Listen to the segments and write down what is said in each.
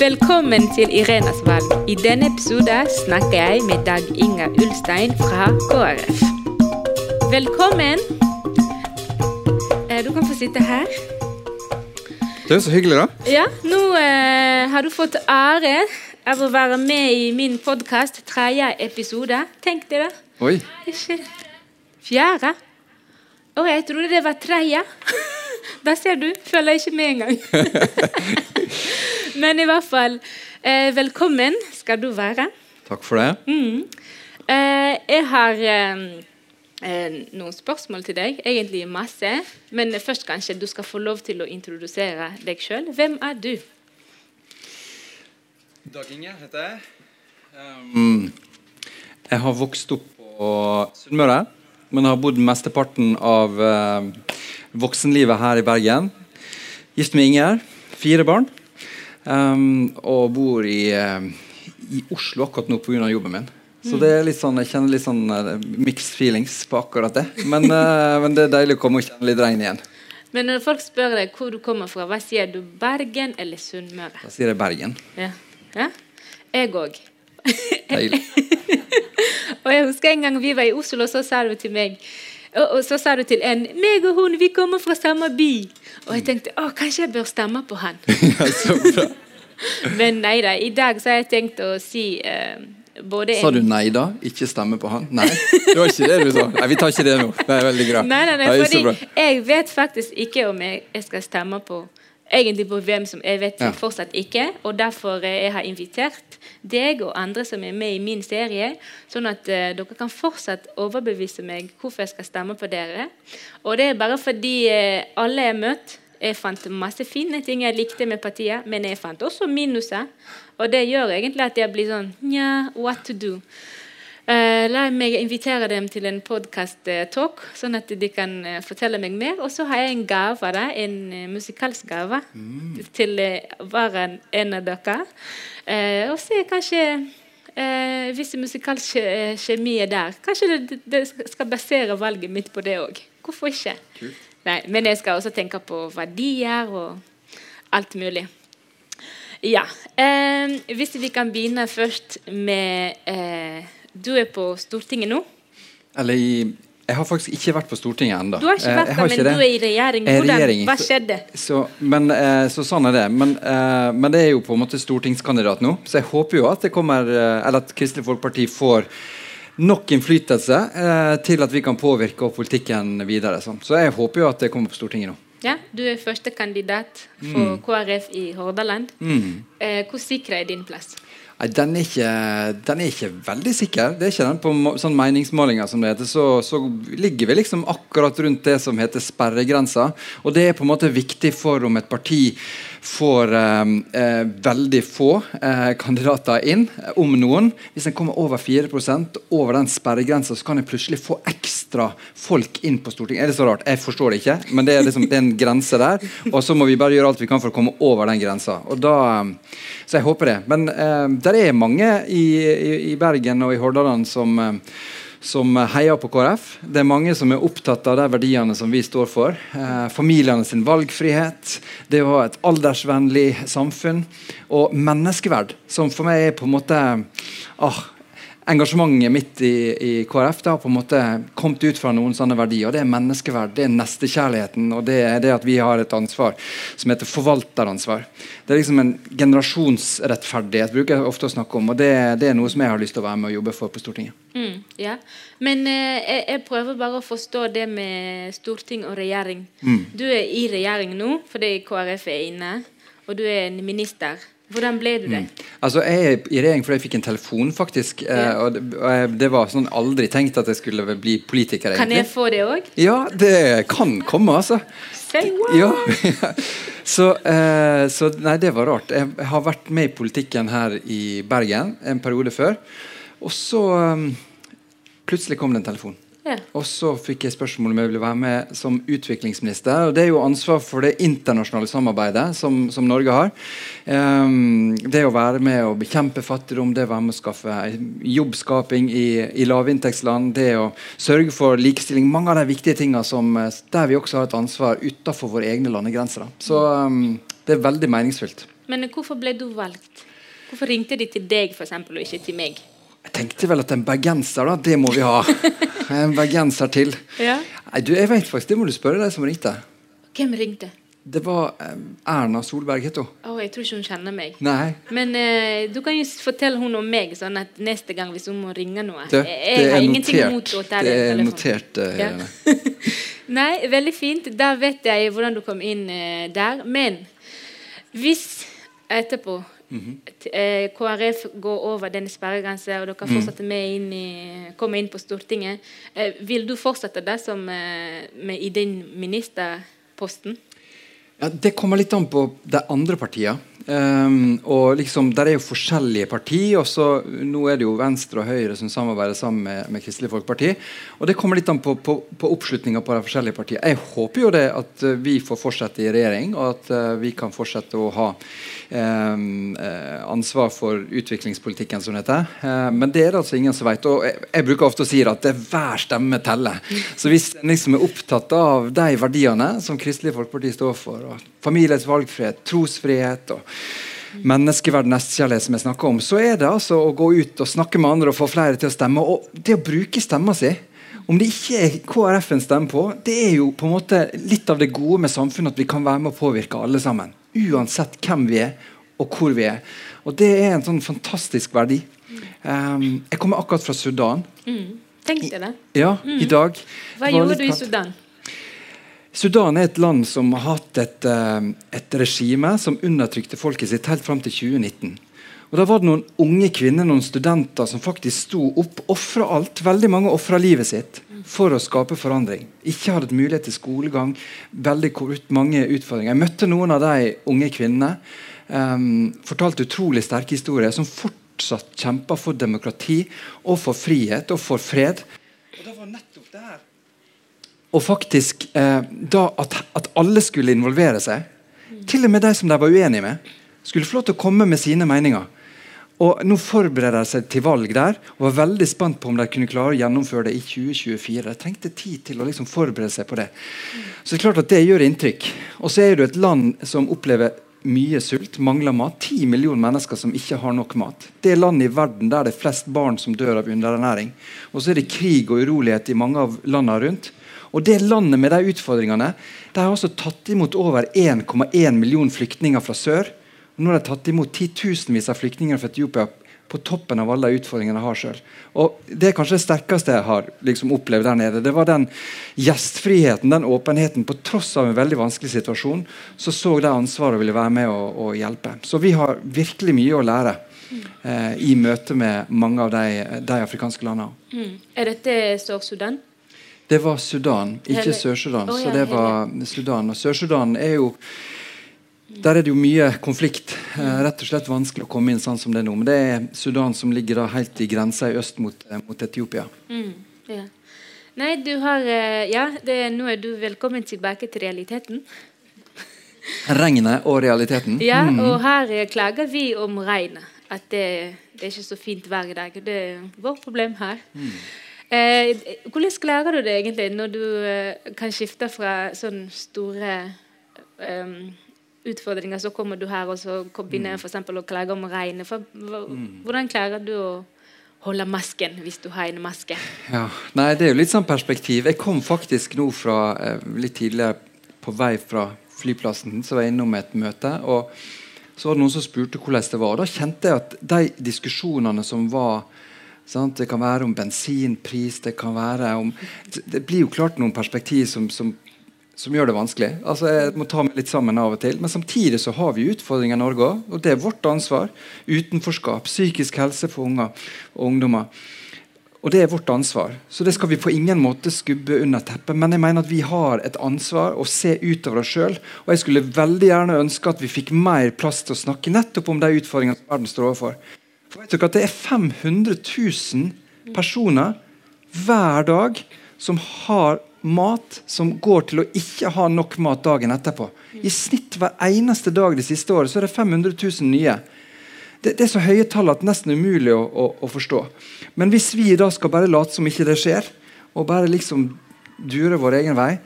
Velkommen til Irenas valg. I denne episoden snakker jeg med Dag Inga Ulstein fra KrF. Velkommen. Eh, Du kan få sitte her. Det er så hyggelig, da. Ja, nå eh, har du fått ære av å være med i min podkast, tredje episode. Tenk deg det. Oi. Fjerde. Å, jeg trodde det var tredje. Da ser du. Føler jeg ikke med engang. Men i hvert fall, eh, velkommen skal du være. Takk for det. Mm. Eh, jeg har eh, eh, noen spørsmål til deg. Egentlig masse. Men først kanskje du skal få lov til å introdusere deg sjøl. Hvem er du? Dag Inge heter jeg. Um, jeg har vokst opp på Sunnmøre, men har bodd mesteparten av uh, voksenlivet her i Bergen. Gift med Inger. Fire barn. Um, og bor i, uh, i Oslo akkurat nå pga. jobben min. Så det er litt sånn, jeg kjenner litt sånn uh, mixed feelings på akkurat det. Men, uh, men det er deilig å komme og kjenne litt regn igjen. Men når folk spør deg hvor du kommer fra, hva sier du? Bergen eller Sunnmøre? Da sier jeg Bergen. Ja. ja? Jeg òg. Deilig. Og jeg husker en gang vi var i Oslo, og så sa du til meg og, så sa du til en meg og hun, vi kommer fra samme by. Og jeg tenkte å, kanskje jeg bør stemme på han. Ja, så bra. Men nei da. I dag så har jeg tenkt å si eh, både Sa du nei da? Ikke stemme på han? Nei, det var ikke det du sa. Nei, Vi tar ikke det nå. Det er veldig bra. Nei, nei, nei, fordi jeg vet faktisk ikke om jeg, jeg skal stemme på Egentlig på hvem som Jeg vet Ja. fortsatt ikke. Og derfor eh, jeg har invitert deg og andre som er med i min serie, sånn at uh, dere kan fortsatt overbevise meg hvorfor jeg skal stemme på dere. Og det er bare fordi uh, alle jeg møtt jeg fant masse fine ting jeg likte med partiet, men jeg fant også minuser. Og det gjør egentlig at jeg blir sånn Nja, what to do? Eh, la meg invitere dem til en podkast-talk, sånn at de kan eh, fortelle meg mer. Og så har jeg en gave, da, en musikalsk gave til uh, hver en- av dere. Eh, og se kanskje eh, Hvis musikalsk eh, kjemi er der, kanskje det, det skal basere valget mitt på det òg. Hvorfor ikke? Nei, men jeg skal også tenke på verdier og alt mulig. Ja. Eh, hvis vi kan begynne først med eh, Du er på Stortinget nå. Eller i Jeg har faktisk ikke vært på Stortinget ennå. Du har ikke vært der, men du er i regjering. Er Hvordan, regjering. hva skjedde? Så, men, eh, så sånn er det. Men, eh, men det er jo på en måte stortingskandidat nå, så jeg håper jo at det kommer eh, Eller at Kristelig Folkeparti får nok innflytelse eh, til at vi kan påvirke politikken videre. Sånn. Så jeg håper jo at det kommer på Stortinget nå. Ja, du er første kandidat for KrF i Hordaland. Mm. Eh, hvor sikker er din plass? Nei, den er, ikke, den er ikke veldig sikker. Det er ikke den På sånn meningsmålinger som det heter, så, så ligger vi liksom akkurat rundt det som heter sperregrensa. Og det er på en måte viktig for om et parti får eh, eh, veldig få eh, kandidater inn, eh, om noen. Hvis en kommer over 4% over den sperregrensa, så kan en plutselig få ekstra folk inn på Stortinget. Er det så rart? Jeg forstår det ikke, men det er, liksom, det er en grense der. Og så må vi bare gjøre alt vi kan for å komme over den grensa. Da, eh, så jeg håper det. Men eh, det er mange i, i, i Bergen og i Hordaland som, eh, som heier på KrF. Det er mange som er opptatt av de verdiene som vi står for. Eh, familiene sin valgfrihet, det å ha et aldersvennlig samfunn og menneskeverd, som for meg er på en måte ah, Engasjementet mitt i, i KrF det har på en måte kommet ut fra noen sånne verdier. og Det er menneskeverd, det er nestekjærligheten og det er det at vi har et ansvar som heter forvalteransvar. Det er liksom en generasjonsrettferdighet bruker jeg ofte å snakke om. og det, det er noe som jeg har lyst til å være med og jobbe for på Stortinget. Mm, ja. Men eh, jeg, jeg prøver bare å forstå det med storting og regjering. Mm. Du er i regjering nå fordi KrF er inne, og du er en minister. Hvordan ble du det? Altså, Jeg er i regjering fordi jeg fikk en telefon, faktisk. eh, Ja. og, det, og jeg, det var sånn aldri tenkt at jeg skulle bli politiker. Egentlig. Kan jeg få det òg? Ja, det kan komme, altså. Say what? Ja. så, eh, så nei, det var rart. Jeg har vært med i politikken her i Bergen en periode før. Og så um, plutselig kom det en telefon. Ja. Og så fikk jeg spørsmål om jeg ville være med som utviklingsminister. og Det er jo ansvar for det internasjonale samarbeidet som, som Norge har. Um, det å være med å bekjempe fattigdom, det å være med å skaffe jobbskaping i, i lavinntektsland, det å sørge for likestilling. Mange av de viktige tingene som, der vi også har et ansvar utenfor våre egne landegrenser. Så um, Det er veldig meningsfylt. Men hvorfor ble du valgt? Hvorfor ringte de til deg for eksempel, og ikke til meg? Tenkte vel at en bergenser, da, det må vi ha. En bergenser til. Ja. Nei, du, jeg vet faktisk, Det må du spørre de som ringte. Hvem ringte? Det var eh, Erna Solberg, het hun. Å, jeg tror ikke hun kjenner meg. Nei. Men eh, du kan jo fortelle hun om meg, sånn at neste gang hvis hun må ringe noe Det, det jeg har ingenting imot å ta Det den er notert. eh, Ja. Nei, veldig fint. Da vet jeg hvordan du kom inn eh, der. Men hvis etterpå t- -hmm. KrF går over denne sperregrensa, og dere fortsetter med inn i, kommer inn på Stortinget, eh, vil du fortsette det som eh, med, i din ministerposten? Ja, Det kommer litt an på de andre partiene. Um, og liksom, Der er jo forskjellige partier. og så Nå er det jo Venstre og Høyre som samarbeider sammen med, med Kristelig Folkeparti. og Det kommer litt an på, på, på oppslutninga på de forskjellige partiene. Jeg håper jo det at eh, vi får fortsette i regjering, og at uh, vi kan fortsette å ha eh, ansvar for utviklingspolitikken, som det heter. Eh, men det er det altså ingen som vet. Og jeg bruker ofte å si at det er hver stemme teller. Så hvis en liksom er opptatt av de verdiene som Kristelig Folkeparti står for, og familiens valgfrihet, trosfrihet og menneskeverd, nestkjærlighet, som jeg snakker om, så er det altså å gå ut og snakke med andre og få flere til å stemme. Og det å bruke stemma si om det ikke er KrF en stemmer på, det er jo på en måte litt av det gode med samfunnet at vi kan være med å påvirke alle sammen. Uansett hvem vi er og hvor vi er. Og det er en sånn fantastisk verdi. Um, jeg kommer akkurat fra Sudan. Mm. Tenkte det. det. Ja, i dag. Hva gjorde du i. Sudan? Sudan er et land som har hatt et, eh, et regime som undertrykte folket sitt helt fram til 2019. Og Da var det noen unge kvinner noen studenter som faktisk sto opp, ofra alt. Veldig mange ofra livet sitt for å skape forandring. Ikke hadde mulighet til skolegang. veldig korrupt, mange utfordringer. Jeg møtte noen av de unge kvinnene. Um, fortalte utrolig sterke historier som fortsatt kjemper for demokrati og for frihet og for fred. Og det var nettopp det her og faktisk eh, da at, at alle skulle involvere seg. Til og med de som de var uenige med, skulle få lov til å komme med sine meninger. Og Nå forbereder de seg til valg der, og var veldig spent på om de kunne klare å gjennomføre det i 2024. De trengte tid til å liksom forberede seg på det. Så det er klart at det gjør inntrykk. Og så er det et land som opplever mye sult, mangler mat. Ti millioner mennesker som ikke har nok mat. Det er landet i verden der det er flest barn som dør av underernæring. Og så er det krig og urolighet i mange av landene rundt. Og det landet med de utfordringene de har altså tatt imot over 1,1 million flyktninger fra sør. Nå har de tatt imot titusenvis av flyktninger fra Etiopia på toppen av alle utfordringene jeg har sjøl. Det er kanskje det sterkeste jeg har liksom opplevd der nede. Det var den gjestfriheten, den åpenheten. På tross av en veldig vanskelig situasjon, så så de ansvaret og ville være med og, og hjelpe. Så vi har virkelig mye å lære eh, i møte med mange av de, de afrikanske landene. Mm. Er dette Sør-Sudan? Det var Sudan, ikke Sør-Sudan. Å, så det var Sudan. Og Sør-Sudan er jo Der er det jo mye konflikt. Eh, rett og slett vanskelig å komme inn sånn som det er nå. Men det er Sudan som ligger da helt i grensa i øst mot, eh, mot Etiopia. Mm. Ja. Nei, du har eh, Ja, det, nå er du velkommen tilbake til realiteten. Regnet og realiteten. Ja, Mm. og her klager vi om regnet. At det, det er ikke så fint i dag. Det er vårt problem her. Eh, hvordan klarer du det egentlig når du eh, kan skifte fra sånne store eh, utfordringer, så kommer du her og så begynner jeg eksempel å klage om regnet. For, Hvordan klarer du å holde masken hvis du har en maske? Ja, nei, Det er jo litt sånn perspektiv. Jeg kom faktisk nå fra eh, litt tidligere på vei fra flyplassen, så var jeg innom et møte. og Så var det noen som spurte hvordan det var. Da kjente jeg at de diskusjonene som var sant? Det kan være om bensinpris, det kan være om Det blir jo klart noen perspektiv som, som, som gjør det vanskelig. Altså Jeg må ta meg litt sammen av og til. Men samtidig så har vi utfordringer i Norge òg, og det er vårt ansvar. Utenforskap, psykisk helse for unger og ungdommer. Og det er vårt ansvar. Så det skal vi på ingen måte skubbe under teppet. Men jeg mener at vi har et ansvar å se utover oss sjøl. Og jeg skulle veldig gjerne ønske at vi fikk mer plass til å snakke nettopp om de utfordringene som verden står overfor. For vet dere at Det er 500 000 personer hver dag som har mat som går til å ikke ha nok mat dagen etterpå. I snitt hver eneste dag det siste året så er det 500 000 nye. Det, det er så høye tall at det nesten er umulig å, å, å forstå. Men hvis vi da skal bare late som ikke det skjer, og bare liksom dure vår egen vei,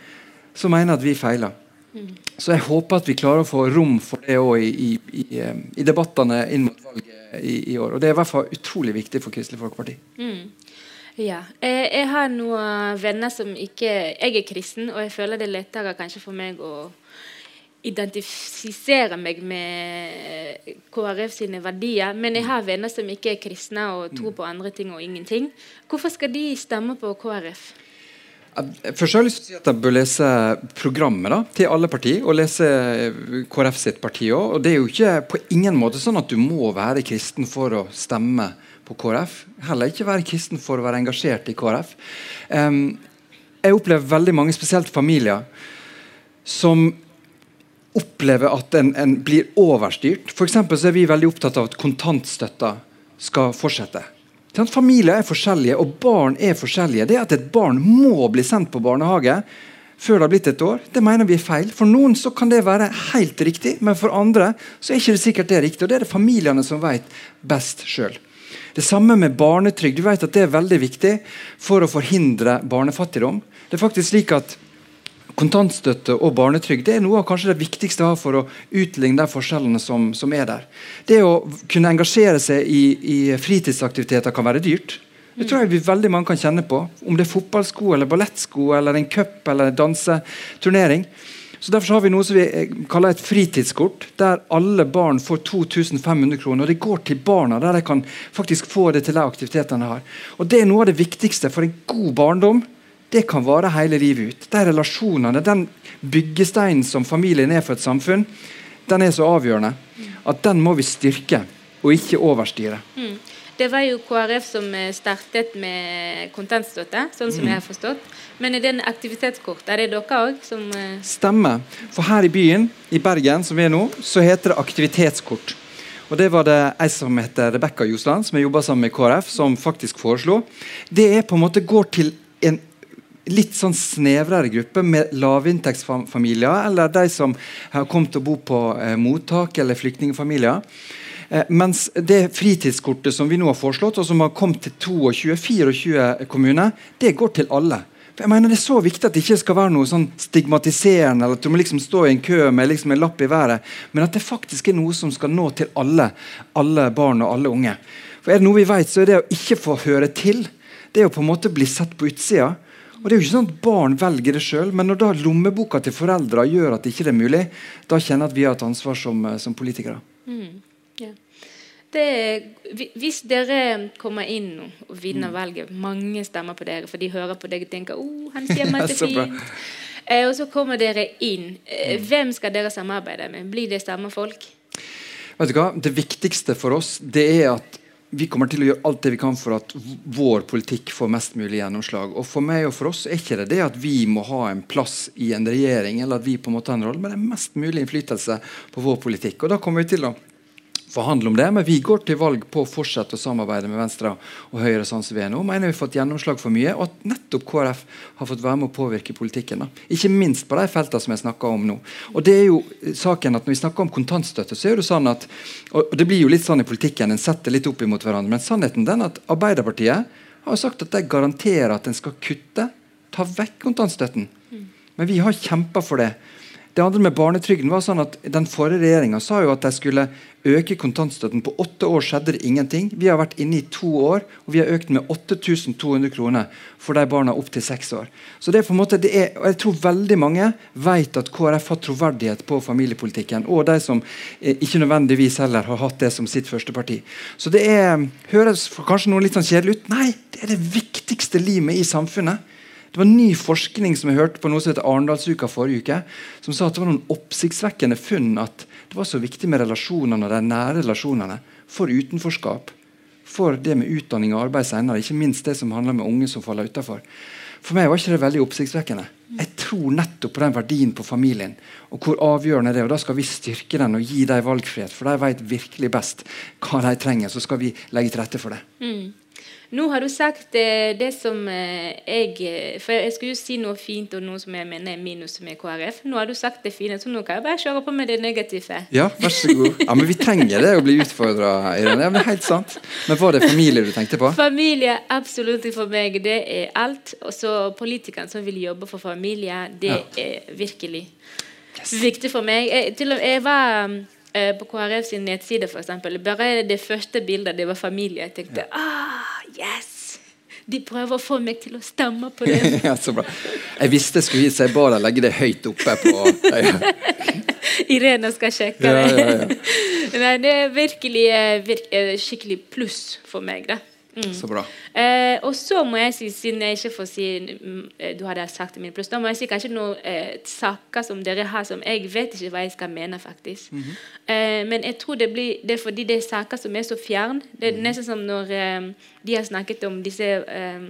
så mener jeg at vi feiler. så jeg håper at vi klarer å få rom for det òg i, i, i, eh, i, debattene inn mot valget i, år. Og Det er i hvert fall utrolig viktig for Kristelig Folkeparti. Mm. Ja. Jeg, jeg, har noen venner som ikke Jeg er kristen, og jeg føler det er lettere kanskje for meg å identifisere meg med KrF sine verdier. Men jeg har venner som ikke er kristne og tror på andre ting og ingenting. Hvorfor skal de stemme på KrF? Først har jeg lyst til å si at jeg bør lese programmet da, til alle partier, og lese KrF sitt parti òg. Det er jo ikke på ingen måte sånn at du må være kristen for å stemme på KrF. Heller ikke være kristen for å være engasjert i KrF. Um, jeg opplever veldig mange, spesielt familier, som opplever at en, en blir overstyrt. For så er vi veldig opptatt av at kontantstøtta skal fortsette. Familier er forskjellige, og barn er forskjellige. Det at et barn må bli sendt på barnehage før det har blitt et år, det mener vi er feil. For noen så kan det være helt riktig, men for andre så er ikke det sikkert det er riktig. og Det er det familiene som vet best sjøl. Det samme med barnetrygd. Du vet at Det er veldig viktig for å forhindre barnefattigdom. Det er faktisk slik at kontantstøtte og barnetrygd er noe av kanskje det viktigste å for å utligne de forskjellene som, som, er der. Det å kunne engasjere seg i, i, fritidsaktiviteter kan være dyrt. Det tror jeg vi veldig mange kan kjenne på. Om det er fotballsko eller ballettsko eller en cup eller danseturnering. Så Derfor har vi noe som vi eh, kaller et fritidskort, der alle barn får 2500 kroner. og Det går til barna, der de kan faktisk få det til de aktivitetene de har. Og Det er noe av det viktigste for en god barndom det kan vare hele livet ut. De relasjonene, Den byggesteinen som familien er for et samfunn, den er så avgjørende at den må vi styrke og ikke overstyre. Mm. Det var jo KrF som eh, startet med kontantstøtte, sånn som jeg har forstått. Men er det en aktivitetskort? Er det dere òg som eh, Stemmer. For her i byen, i Bergen, som vi er nå, så heter det aktivitetskort. Og Det var det ei som heter Rebekka Josland, som jeg jobba sammen med KrF, som faktisk foreslo. Det er på en måte går til en litt sånn snevrere gruppe med lavinntektsfamilier, eller de som har kommet til å bo på eh, mottak eller flyktningfamilier. Eh, mens det fritidskortet som vi nå har foreslått, og som har kommet til 22-24 kommuner, det går til alle. For jeg mener Det er så viktig at det ikke skal være noe sånn stigmatiserende, eller at du må liksom stå i en kø med liksom en lapp i været, men at det faktisk er noe som skal nå til alle, alle barn og alle unge. For Er det noe vi vet, så er det å ikke få høre til. Det er å på en måte bli sett på utsida. Og det er jo ikke sånn at Barn velger det sjøl, men når da lommeboka til foreldre gjør at det ikke er mulig, da kjenner jeg at vi har et ansvar som, eh, som politikere. Mm. Det, hvis dere kommer inn og vinner mm. valget, mange stemmer på dere, for de hører på deg og tenker oh, han stemmer så fint. Eh, og så kommer dere inn. Eh, mm. hvem skal dere samarbeide med? Blir det samme folk? Vet du hva? Det viktigste for oss det er at vi kommer til å gjøre alt det vi kan for at vår politikk får mest mulig gjennomslag. Og For meg og for oss er ikke det det at vi må ha en plass i en regjering, eller at vi på en måte har en rolle, men det er mest mulig innflytelse på vår politikk. Og Da kommer vi til å forhandle om det, men vi går til valg på å fortsette å samarbeide med Venstre og Høyre. sånn som vi er nå. Mener vi har fått gjennomslag for mye, og at nettopp KrF har fått være med å påvirke politikken. Da. Ikke minst på de feltene som jeg snakker om nå. Og det er jo saken at Når vi snakker om kontantstøtte, så er det sånn at og det blir jo litt sånn i politikken, en setter litt opp imot hverandre, men sannheten den at Arbeiderpartiet har sagt at de garanterer at en skal kutte, ta vekk kontantstøtten. Men vi har kjempa for det. Det andre med barnetrygden var sånn at Den forrige regjeringa sa jo at de skulle øke kontantstøtten. På åtte år skjedde det ingenting. Vi har vært inne i to år, og vi har økt med 8200 kroner for de barna opp til seks år. Så det er på en måte, det er, og Jeg tror veldig mange vet at KrF har troverdighet på familiepolitikken. Og de som eh, ikke nødvendigvis heller har hatt det som sitt første parti. Så det er, høres kanskje noe litt sånn kjedelig ut. Nei, det er det viktigste limet i samfunnet. Det var ny forskning som jeg hørte på noe som heter Arendalsuka forrige uke, som sa at det var noen oppsiktsvekkende funn at det var så viktig med relasjonene og de nære relasjonene for utenforskap, for det med utdanning og arbeid senere, ikke minst det som handler med unge som faller utafor. For meg var ikke det veldig oppsiktsvekkende. Jeg tror nettopp på den verdien på familien. Og hvor avgjørende det er. og Da skal vi styrke den og gi dem valgfrihet, for de vet virkelig best hva de trenger. Så skal vi legge til rette for det. Mm. Nå har du sagt eh, det som eh, jeg eh, For jeg skulle jo si noe fint og noe som jeg mener er minus med KrF. Nå har du sagt det fine, så nå kan jeg bare kjøre på med det negative. Ja, vær så god. Ja, Men vi trenger det å bli utfordra, Irene. Ja, er helt sant. Men var det familie du tenkte på? Familie, absolutt for meg. Det er alt. Og så politikerne som vil jobbe for familie, det ja. er virkelig viktig for meg. Jeg, til, og- jeg var um, eh, på KrF sin nettside, eksempel. Bare det første bildet, det var familie. Jeg tenkte ah, yes! De prøver å få meg til å stemme på det. ja, så bra. Jeg visste jeg skulle gi seg bare legge det høyt oppe på ja, Irene skal sjekke ja, det. ja, ja. Nei, det er virkelig virkelig eh, skikkelig pluss for meg, da. Mm. Så bra. Eh, og så må jeg si, siden jeg ikke får si mm, eh, Du hadde sagt min pluss, da må jeg si kanskje noen eh, saker som dere har som jeg vet ikke hva jeg skal mene, faktisk. eh, men jeg tror det, blir, det er fordi det er saker som er så fjern. Det er nesten som når eh, de har snakket om disse eh,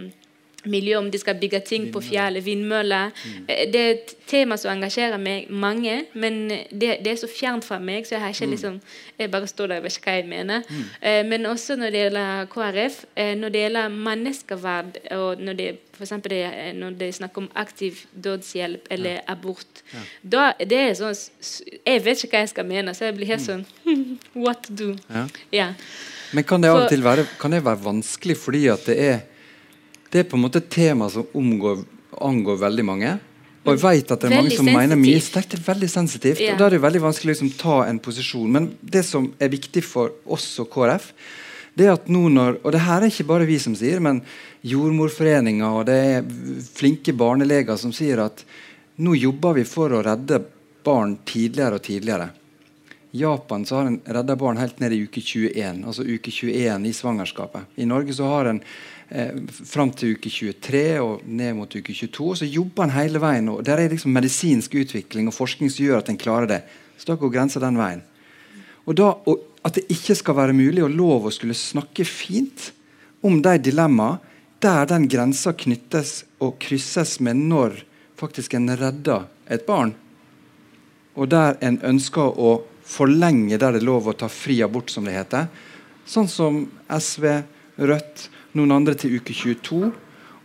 miljø, om de skal bygge ting på fjellet, vindmøller. Mm. Det er et tema som engasjerer meg mange, men det, det er så fjernt fra meg, så jeg har ikke liksom Jeg bare står der og vet ikke hva jeg mener. Eh, Men også når det gjelder KrF, eh, når det gjelder menneskeverd, og når det for eksempel det, eh, når det er snakk om aktiv dødshjelp eller abort, da det er sånn Jeg vet ikke hva jeg skal mene, så jeg blir helt sånn What to do? Ja. Ja. Men kan det av og til være, kan det være vanskelig fordi at det er Det er på en måte et tema som omgår, angår veldig mange. Og jeg vet at det er mange som mener mye sterkt. Det er veldig sensitivt. Yeah. Og Da er det veldig vanskelig å liksom, ta en posisjon. Men det som er viktig for oss og KrF, det er at nå når Og det her er ikke bare vi som sier, men Jordmorforeninga og det er flinke barneleger som sier at nå jobber vi for å redde barn tidligere og tidligere. I Japan så har en redda barn helt ned i uke 21, altså uke 21 i svangerskapet. I Norge så har en eh, fram til uke 23 og ned mot uke 22. og Så jobber en hele veien. og Der er liksom medisinsk utvikling og forskning som gjør at en klarer det. Så da går grensa den veien. Og, da, og At det ikke skal være mulig og lov å skulle snakke fint om de dilemmaene der den grensa knyttes og krysses med når faktisk en redder et barn og der en ønsker å forlenge der det er lov å ta fri abort, som det heter. Sånn som SV, Rødt, noen andre til uke 22.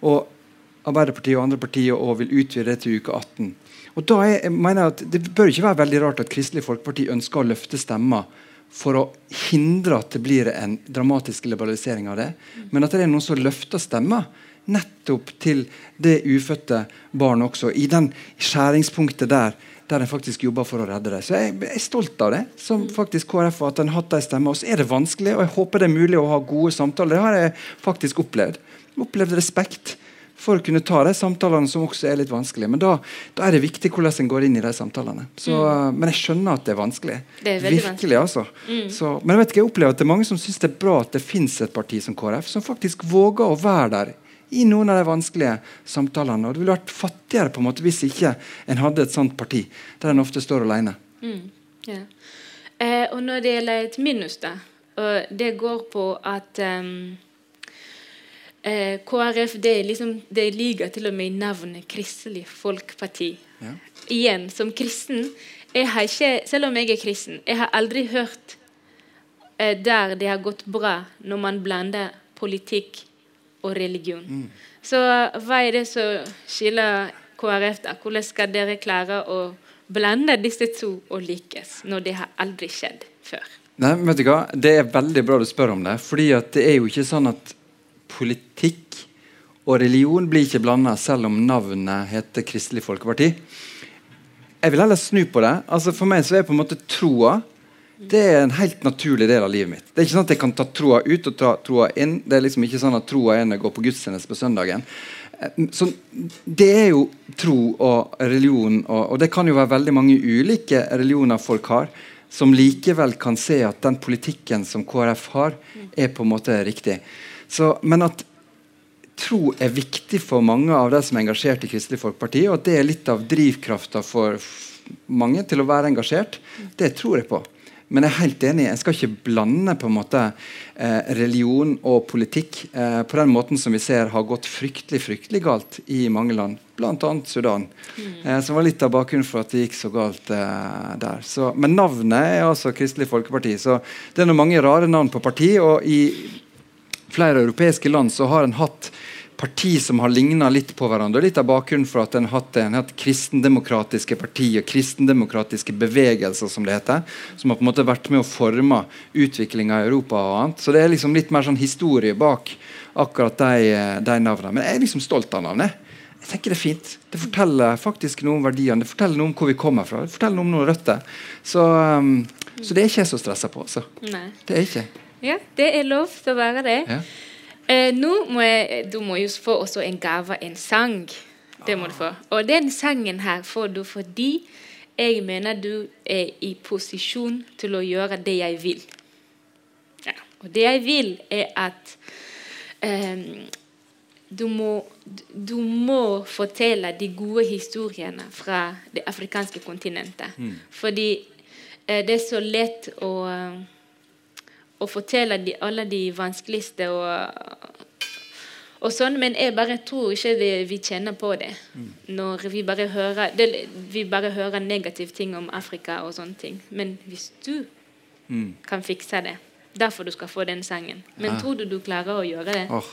Og Arbeiderpartiet og andre partier og vil utvide det til uke 18. Og da er, jeg mener at Det bør ikke være veldig rart at Kristelig Folkeparti ønsker å løfte stemmer for å hindre at det blir en dramatisk liberalisering av det. Men at det er noen som løfter stemmer nettopp til det ufødte barnet også. I den skjæringspunktet der der en faktisk jobber for å redde det. Så jeg, jeg er stolt av det, som faktisk KrF, at en har hatt de stemmer. Og så er det vanskelig, og jeg håper det er mulig å ha gode samtaler. Det har jeg faktisk opplevd. Opplevd respekt for å kunne ta de samtalene som også er litt vanskelige. Men da, da er det viktig hvordan en går inn i de samtalene. Så, Men jeg skjønner at det er vanskelig. Det er Virkelig, altså. Så, men jeg vet ikke, jeg opplever at det er mange som syns det er bra at det fins et parti som KrF, som faktisk våger å være der i noen av de vanskelige samtalene. Og det ville vært fattigere på en måte hvis ikke en hadde et sånt parti, der en ofte står alene. Mm, ja. eh, og når det gjelder et minus, da, det går på at um, eh, KrF det, liksom, det ligger til og med i navnet Kristelig Folkeparti. Ja. Igjen, som kristen jeg har ikke, Selv om jeg er kristen, jeg har aldri hørt eh, der det har gått bra når man blander politikk og religion. Mm. Så hva er det som skiller KrF? da? Hvordan skal dere klare å blande disse to og lykkes, når det har aldri skjedd før? Nei, vet du hva? Det er veldig bra du spør om det. fordi det er jo ikke sånn at politikk og religion blir ikke blanda, selv om navnet heter Kristelig Folkeparti. Jeg vil heller snu på det. Altså For meg så er på en måte troa det er en helt naturlig del av livet mitt. Det er ikke sånn at jeg kan ta troa ut og ta troa inn. Det er liksom ikke sånn at troa er når jeg går på gudstjeneste på søndagen. Eh, Så det er jo tro og religion, og, og det kan jo være veldig mange ulike religioner folk har, som likevel kan se at den politikken som KrF har, er på en måte riktig. Så, men at tro er viktig for mange av de som er engasjert i Kristelig Folkeparti, og at det er litt av drivkrafta for mange til å være engasjert, det tror jeg på. Men jeg er helt enig, Jeg skal ikke blande på en måte eh, religion og politikk eh, på den måten som vi ser har gått fryktelig fryktelig galt i mange land, bl.a. Sudan. Eh, som var litt av bakgrunnen for at det gikk så galt der. Så, men navnet er altså Kristelig Folkeparti. Så det er noen mange rare navn på parti. og i flere europeiske land så har en hatt parti som har ligna litt på hverandre. Litt av bakgrunnen for at en har hatt, hatt kristendemokratiske og kristendemokratiske bevegelser, som det heter. Som har på en måte vært med å forme utviklinga i Europa og annet. Så det er liksom litt mer sånn historie bak akkurat de, de navnene. Men jeg er liksom stolt av navnet. Jeg Jeg tenker Det er fint. Det forteller faktisk noe om verdiene, det forteller noe om hvor vi kommer fra. Det forteller noe om noen røtter. Så, um, så det er ikke jeg så stressa på. Så. Nei. Det er ikke. Ja, det er lov til å være det. Ja. Eh, nå må jeg, du må jo få også en gave, en sang. Det må du få. Og den sangen her får du fordi jeg mener du er i posisjon til å gjøre det jeg vil. Ja. Og det jeg vil, er at eh, du, må, du må fortelle de gode historiene fra det afrikanske kontinentet. Fordi eh, det er så lett å å fortelle de, alle de vanskeligste og, og sånn, men jeg bare tror ikke vi, vi kjenner på det. Når vi bare hører det, Vi bare hører negative ting om Afrika og sånne ting. Men hvis du kan fikse det Derfor du skal få den sangen. Men Ja. tror du du klarer å gjøre det? Oh.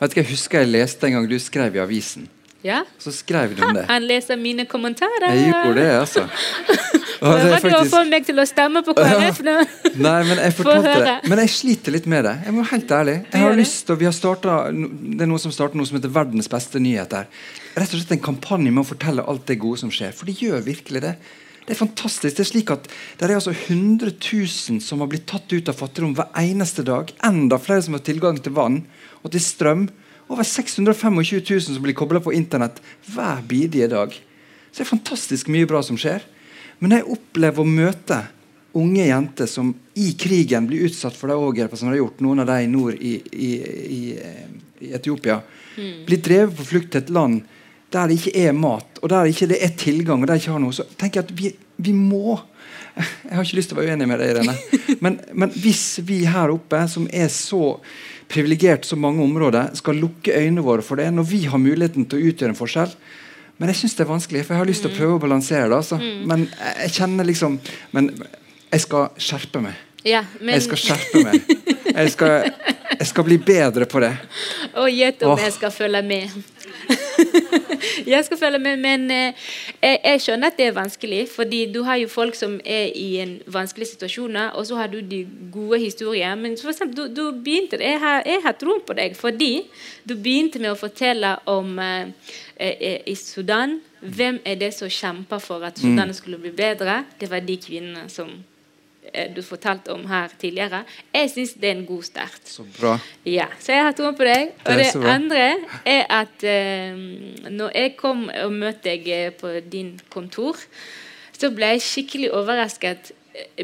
Vet du Jeg husker jeg leste en gang du skrev i avisen. Ja? Så skrev du om det. Han leser mine kommentarer. Jeg gjorde det, altså. Og det er Prøver du å få meg til å stemme på KrF nå? Nei, men jeg fortalte det. Men jeg sliter litt med det. Jeg må helt ærlig. Jeg har lyst til, vi har startet, Det er noe som starter noe som heter Verdens beste nyheter. Rett og slett en kampanje med å fortelle alt det gode som skjer. For de gjør virkelig det. Det er fantastisk. Det er slik at Det er altså 100 000 som har blitt tatt ut av fattigdom hver eneste dag. Enda flere som har tilgang til vann og til strøm. Over 625 000 som blir kobla på internett hver bidige dag. Så det er fantastisk mye bra som skjer. Men jeg opplever å møte unge jenter som i krigen blir utsatt for de overgrepene som de har gjort, noen av de nord i, i, i, i Etiopia, blir drevet på flukt til et land der det ikke er mat, og der det ikke er tilgang, og der det ikke har noe, så tenker jeg at vi, vi må Jeg har ikke lyst til å være uenig med deg, Irene. Men, men hvis vi her oppe, som er så privilegert så mange områder, skal lukke øynene våre for det, når vi har muligheten til å utgjøre en forskjell Men jeg syns det er vanskelig, for jeg har lyst til å prøve å balansere det. Altså. Men jeg kjenner liksom Men jeg skal skjerpe meg. Ja, men Jeg skal skjerpe meg. Jeg skal, jeg skal bli bedre på det. Og gjett om Åh. jeg skal følge med. jeg skal følge med, men eh, jeg, jeg skjønner at det er vanskelig. fordi du har jo folk som er i en vanskelig situasjon, og så har du de gode historiene. Men for eksempel, du, du begynte, jeg har, jeg har tro på deg fordi du begynte med å fortelle om eh, eh, i Sudan. Hvem er det som kjemper for at Sudan skulle bli bedre? Det var de kvinnene som du fortalte om her tidligere. Jeg syns det er en god start. Så bra. Ja, så jeg har troen på deg. Det Og det så andre er at eh, når jeg kom og møtte deg eh, på din kontor, så ble jeg skikkelig overrasket.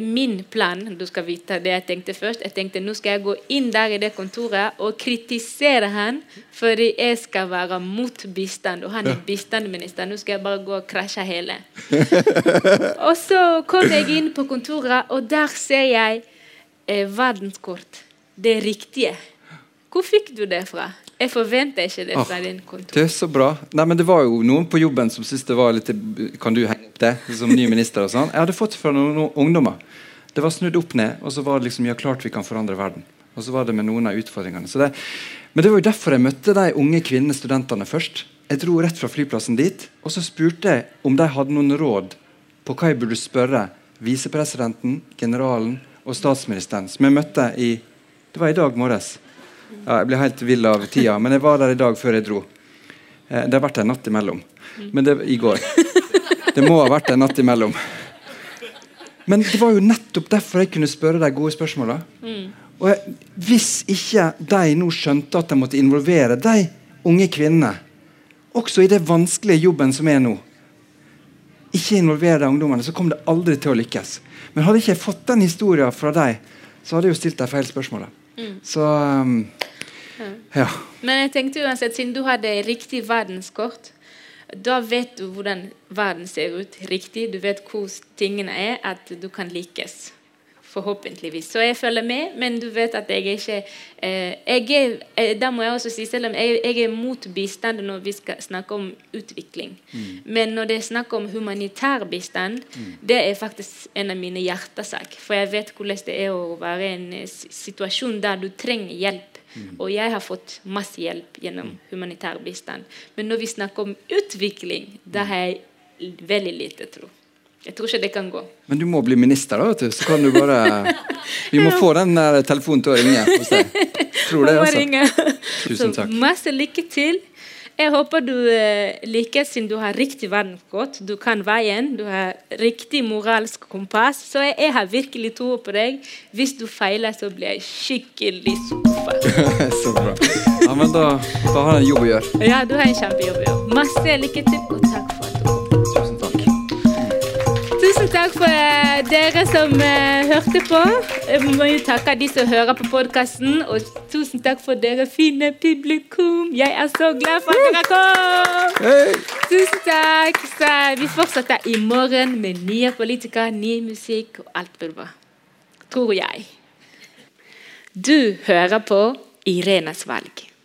Min plan du skal vite det jeg tenkte først, jeg tenkte nå skal jeg gå inn der i det kontoret og kritisere han fordi jeg skal være mot bistand. Og han er bistandsminister. Nå skal jeg bare gå og krasje hele. Og så kom jeg inn på kontoret, og der ser jeg eh, verdenskort. Det riktige. Hvor fikk du det fra? Jeg forventer ikke det fra din kontor. Det er så bra. Nei, men Det var jo noen på jobben som syntes det var litt Kan du henge opp det som ny minister? og sånn? Jeg hadde fått fra noen, noen ungdommer. Det var snudd opp ned, og så var det liksom Ja, klart vi kan forandre verden. Og så var det med noen av utfordringene. Så det, men det var jo derfor jeg møtte de unge kvinnene studentene først. Jeg dro rett fra flyplassen dit, og så spurte jeg om de hadde noen råd på hva jeg burde spørre visepresidenten, generalen og statsministeren, som jeg møtte i Det var i dag morges. Ja, jeg ble helt vill av tida, men jeg var der i dag før jeg dro. Eh, det har vært en natt imellom. Men det i går. Det må ha vært en natt imellom. Men det var jo nettopp derfor jeg kunne spørre de gode spørsmåla. Og hvis ikke de nå skjønte at de måtte involvere de unge kvinnene, også i det vanskelige jobben som er nå, ikke involvere de ungdommene, så kom det aldri til å lykkes. Men hadde ikke jeg fått den historien fra deg, så hadde jeg jo stilt deg feil spørsmål. Så um, ja. Men jeg tenkte uansett, siden du hadde riktig verdenskort, da vet du hvordan verden ser ut riktig. Du vet hvor tingene er, at du kan likes. Forhåpentligvis. Så jeg følger med, men du vet at jeg er ikke eh, jeg er, eh, Da må jeg også si selv om jeg, jeg er mot bistand når vi skal snakke om utvikling. Men når det er snakk om humanitær bistand, det er faktisk en av mine hjertesak. For jeg vet hvordan det er å være i en eh, situasjon der du trenger hjelp. Og jeg har fått masse hjelp gjennom humanitær bistand. Men når vi snakker om utvikling, da har jeg veldig lite tro. Jeg tror ikke det kan gå. Men du må bli minister, da. vet du. Så kan du bare Vi må få den der telefonen til å ringe hos deg. Tror det, altså. Tusen Tusen Så takk. masse lykke til. Jeg håper du eh, liker siden du har riktig verdenskort. Du kan veien, du har riktig moralsk kompass. Så jeg, jeg har virkelig tro på deg. Hvis du feiler, så blir jeg skikkelig skuffa. så bra. Ja, men da, da har jeg en jobb å gjøre. Ja, du har en kjempejobb å gjøre. Masse lykke til, takk for eh, dere som eh, hørte på. Jeg må jo takke de som hører på podkasten. Og tusen takk for dere fine publikum. Jeg er så glad for at dere kom! Hey. Tusen takk. Så vi fortsetter i morgen med nye politikere, ny musikk og alt blir bra. Tror jeg. Du hører på Irenas valg.